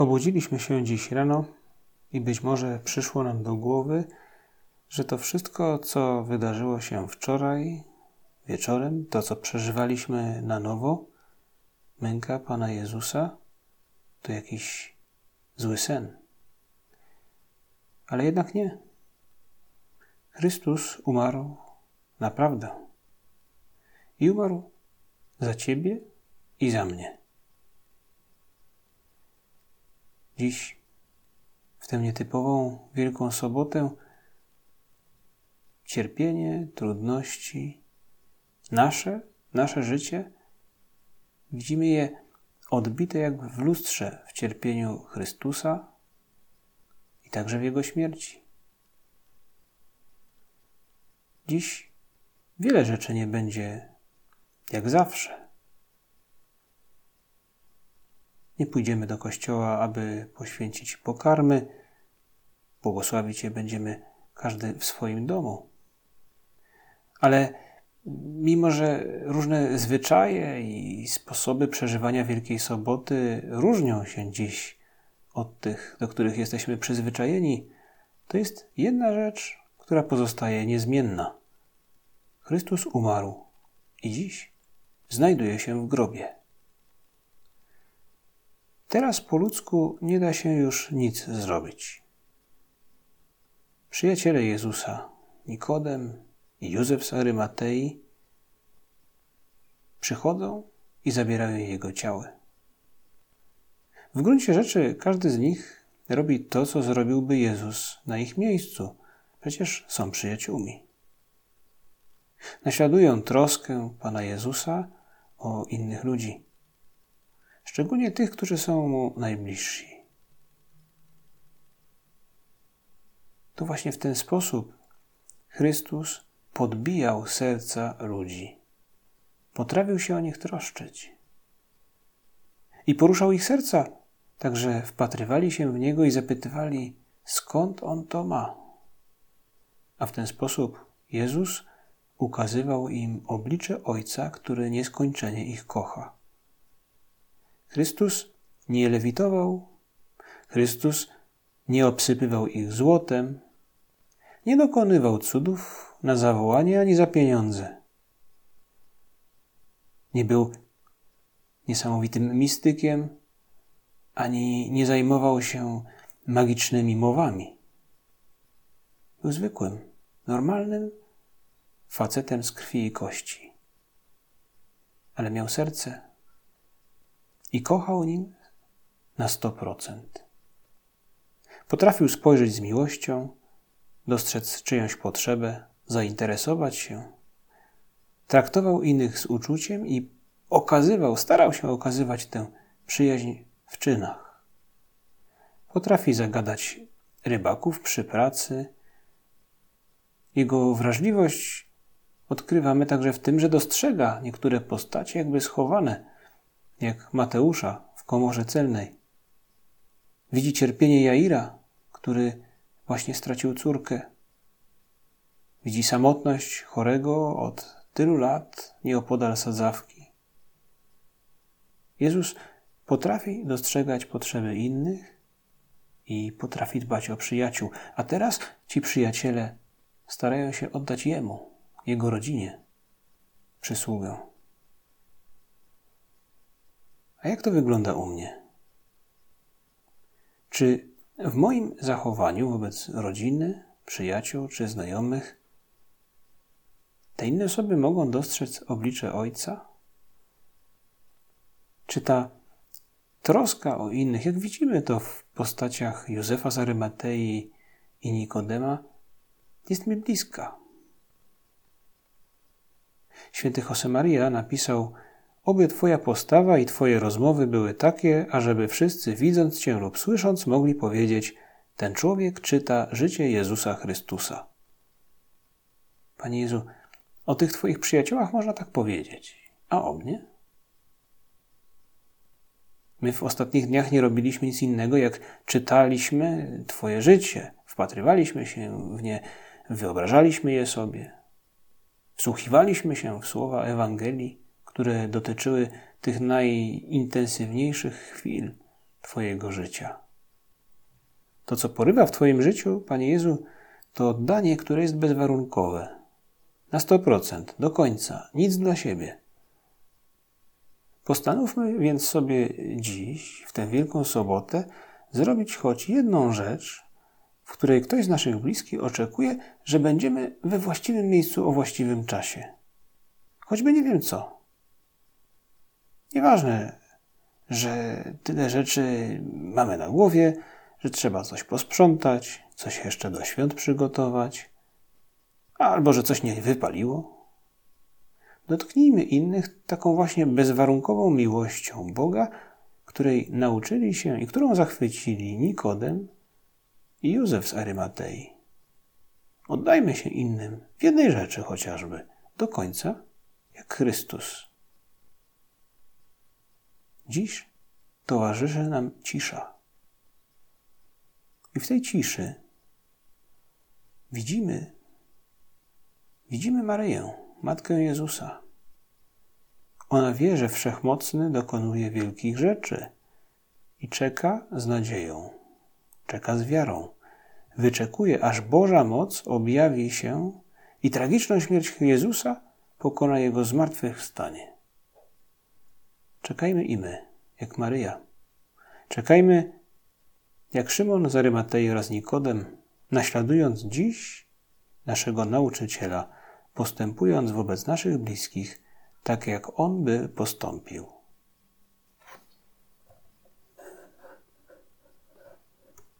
Obudziliśmy się dziś rano i być może przyszło nam do głowy, że to wszystko, co wydarzyło się wczoraj wieczorem, to co przeżywaliśmy na nowo, męka Pana Jezusa, to jakiś zły sen. Ale jednak nie. Chrystus umarł naprawdę. I umarł za Ciebie i za mnie. Dziś, w tę nietypową Wielką Sobotę, cierpienie, trudności, nasze, nasze życie, widzimy je odbite jak w lustrze w cierpieniu Chrystusa i także w Jego śmierci. Dziś wiele rzeczy nie będzie jak zawsze. Nie pójdziemy do kościoła, aby poświęcić pokarmy. Błogosławić je będziemy każdy w swoim domu. Ale mimo, że różne zwyczaje i sposoby przeżywania Wielkiej Soboty różnią się dziś od tych, do których jesteśmy przyzwyczajeni, to jest jedna rzecz, która pozostaje niezmienna. Chrystus umarł i dziś znajduje się w grobie. Teraz po ludzku nie da się już nic zrobić. Przyjaciele Jezusa, Nikodem i Józef z Arymatei, przychodzą i zabierają jego ciało. W gruncie rzeczy każdy z nich robi to, co zrobiłby Jezus na ich miejscu. Przecież są przyjaciółmi. Naśladują troskę Pana Jezusa o innych ludzi szczególnie tych, którzy są mu najbliżsi. To właśnie w ten sposób Chrystus podbijał serca ludzi. Potrafił się o nich troszczyć. I poruszał ich serca, także wpatrywali się w niego i zapytywali, skąd on to ma. A w ten sposób Jezus ukazywał im oblicze Ojca, który nieskończenie ich kocha. Chrystus nie lewitował, Chrystus nie obsypywał ich złotem, nie dokonywał cudów na zawołanie ani za pieniądze. Nie był niesamowitym mistykiem, ani nie zajmował się magicznymi mowami. Był zwykłym, normalnym facetem z krwi i kości. Ale miał serce i kochał nim na 100%. Potrafił spojrzeć z miłością, dostrzec czyjąś potrzebę, zainteresować się. Traktował innych z uczuciem i okazywał, starał się okazywać tę przyjaźń w czynach. Potrafi zagadać rybaków przy pracy. Jego wrażliwość odkrywamy także w tym, że dostrzega niektóre postacie jakby schowane jak Mateusza w komorze celnej. Widzi cierpienie Jaira, który właśnie stracił córkę. Widzi samotność chorego od tylu lat nieopodal sadzawki. Jezus potrafi dostrzegać potrzeby innych i potrafi dbać o przyjaciół, a teraz ci przyjaciele starają się oddać Jemu, Jego rodzinie, przysługę. A jak to wygląda u mnie? Czy w moim zachowaniu wobec rodziny, przyjaciół czy znajomych te inne osoby mogą dostrzec oblicze Ojca? Czy ta troska o innych, jak widzimy to w postaciach Józefa z Arymatei i Nikodema, jest mi bliska? Święty Josemaria napisał Oby Twoja postawa i Twoje rozmowy były takie, ażeby wszyscy widząc Cię lub słysząc mogli powiedzieć: Ten człowiek czyta życie Jezusa Chrystusa. Panie Jezu, o tych Twoich przyjaciołach można tak powiedzieć, a o mnie? My w ostatnich dniach nie robiliśmy nic innego, jak czytaliśmy Twoje życie, wpatrywaliśmy się w nie, wyobrażaliśmy je sobie, wsłuchiwaliśmy się w słowa Ewangelii które dotyczyły tych najintensywniejszych chwil Twojego życia. To, co porywa w Twoim życiu, Panie Jezu, to oddanie, które jest bezwarunkowe. Na 100%, do końca, nic dla siebie. Postanówmy więc sobie dziś, w tę Wielką Sobotę, zrobić choć jedną rzecz, w której ktoś z naszych bliskich oczekuje, że będziemy we właściwym miejscu o właściwym czasie. Choćby nie wiem co. Nieważne, że tyle rzeczy mamy na głowie, że trzeba coś posprzątać, coś jeszcze do świąt przygotować, albo że coś nie wypaliło. Dotknijmy innych taką właśnie bezwarunkową miłością Boga, której nauczyli się i którą zachwycili Nikodem i Józef z Arymatei. Oddajmy się innym w jednej rzeczy chociażby, do końca, jak Chrystus. Dziś towarzyszy nam cisza. I w tej ciszy widzimy, widzimy Maryję, Matkę Jezusa. Ona wie, że Wszechmocny dokonuje wielkich rzeczy i czeka z nadzieją, czeka z wiarą. Wyczekuje, aż Boża moc objawi się i tragiczną śmierć Jezusa pokona Jego zmartwychwstanie. Czekajmy i my, jak Maryja. Czekajmy, jak Szymon z Arymatei oraz Nikodem, naśladując dziś naszego nauczyciela, postępując wobec naszych bliskich, tak jak on by postąpił.